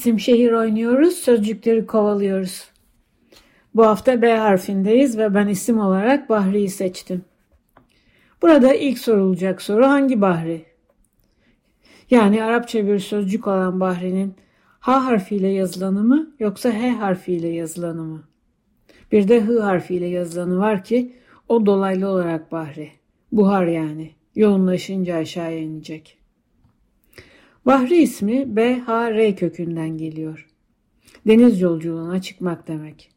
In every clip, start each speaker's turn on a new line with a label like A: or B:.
A: İsim şehir oynuyoruz, sözcükleri kovalıyoruz. Bu hafta B harfindeyiz ve ben isim olarak Bahri'yi seçtim. Burada ilk sorulacak soru hangi Bahri? Yani Arapça bir sözcük olan Bahri'nin H harfiyle yazılanı mı yoksa H harfiyle yazılanı mı? Bir de H harfiyle yazılanı var ki o dolaylı olarak Bahri. Buhar yani. Yoğunlaşınca aşağıya inecek. Bahri ismi B-H-R kökünden geliyor. Deniz yolculuğuna çıkmak demek.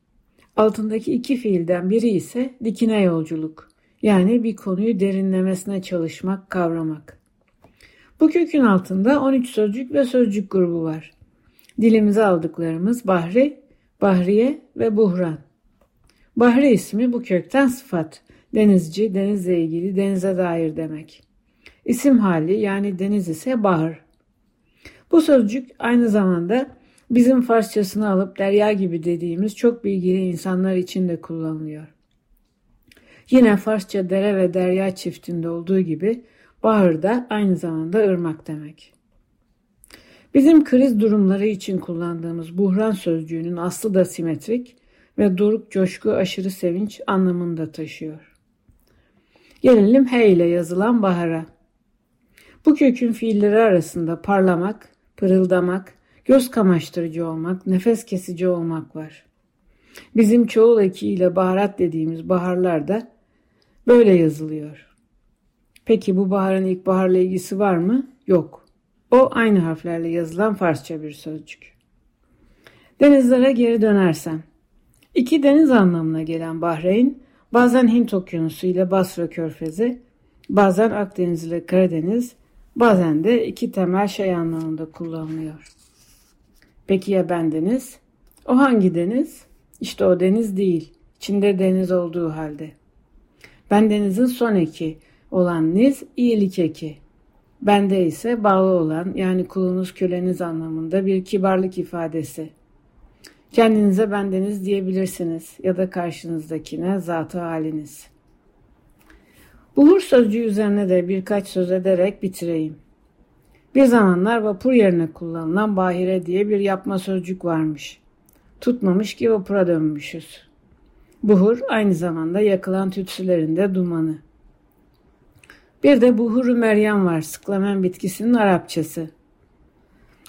A: Altındaki iki fiilden biri ise dikine yolculuk. Yani bir konuyu derinlemesine çalışmak, kavramak. Bu kökün altında 13 sözcük ve sözcük grubu var. Dilimize aldıklarımız Bahri, Bahriye ve Buhran. Bahri ismi bu kökten sıfat. Denizci, denizle ilgili, denize dair demek. İsim hali yani deniz ise bahar. Bu sözcük aynı zamanda bizim Farsçasını alıp derya gibi dediğimiz çok bilgili insanlar için de kullanılıyor. Yine Farsça dere ve derya çiftinde olduğu gibi bahar da aynı zamanda ırmak demek. Bizim kriz durumları için kullandığımız buhran sözcüğünün aslı da simetrik ve doruk, coşku, aşırı sevinç anlamını da taşıyor. Gelelim H ile yazılan bahara. Bu kökün fiilleri arasında parlamak, pırıldamak, göz kamaştırıcı olmak, nefes kesici olmak var. Bizim çoğul ekiyle baharat dediğimiz baharlar da böyle yazılıyor. Peki bu baharın ilkbaharla ilgisi var mı? Yok. O aynı harflerle yazılan Farsça bir sözcük. Denizlere geri dönersem. İki deniz anlamına gelen Bahreyn, bazen Hint Okyanusu ile Basra Körfezi, bazen Akdeniz ile Karadeniz, bazen de iki temel şey anlamında kullanılıyor. Peki ya bendeniz? O hangi deniz? İşte o deniz değil. İçinde deniz olduğu halde. Bendenizin son eki olan niz iyilik eki. Bende ise bağlı olan yani kulunuz köleniz anlamında bir kibarlık ifadesi. Kendinize bendeniz diyebilirsiniz ya da karşınızdakine zatı haliniz. Buhur sözcüğü üzerine de birkaç söz ederek bitireyim. Bir zamanlar vapur yerine kullanılan bahire diye bir yapma sözcük varmış. Tutmamış ki vapura dönmüşüz. Buhur aynı zamanda yakılan tütsülerin de dumanı. Bir de buhuru Meryem var, sıklamen bitkisinin Arapçası.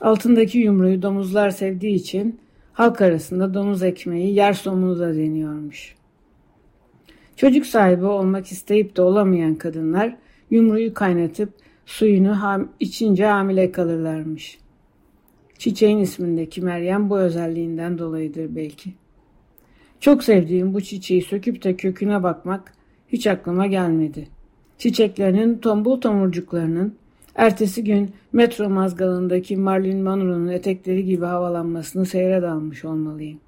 A: Altındaki yumruyu domuzlar sevdiği için halk arasında domuz ekmeği yer somunu da deniyormuş. Çocuk sahibi olmak isteyip de olamayan kadınlar yumruyu kaynatıp suyunu ham içince hamile kalırlarmış. Çiçeğin ismindeki Meryem bu özelliğinden dolayıdır belki. Çok sevdiğim bu çiçeği söküp de köküne bakmak hiç aklıma gelmedi. Çiçeklerinin tombul tomurcuklarının ertesi gün metro mazgalındaki Marilyn Monroe'nun etekleri gibi havalanmasını seyre dalmış olmalıyım.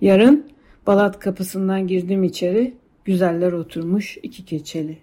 A: Yarın Balat kapısından girdim içeri, güzeller oturmuş iki keçeli.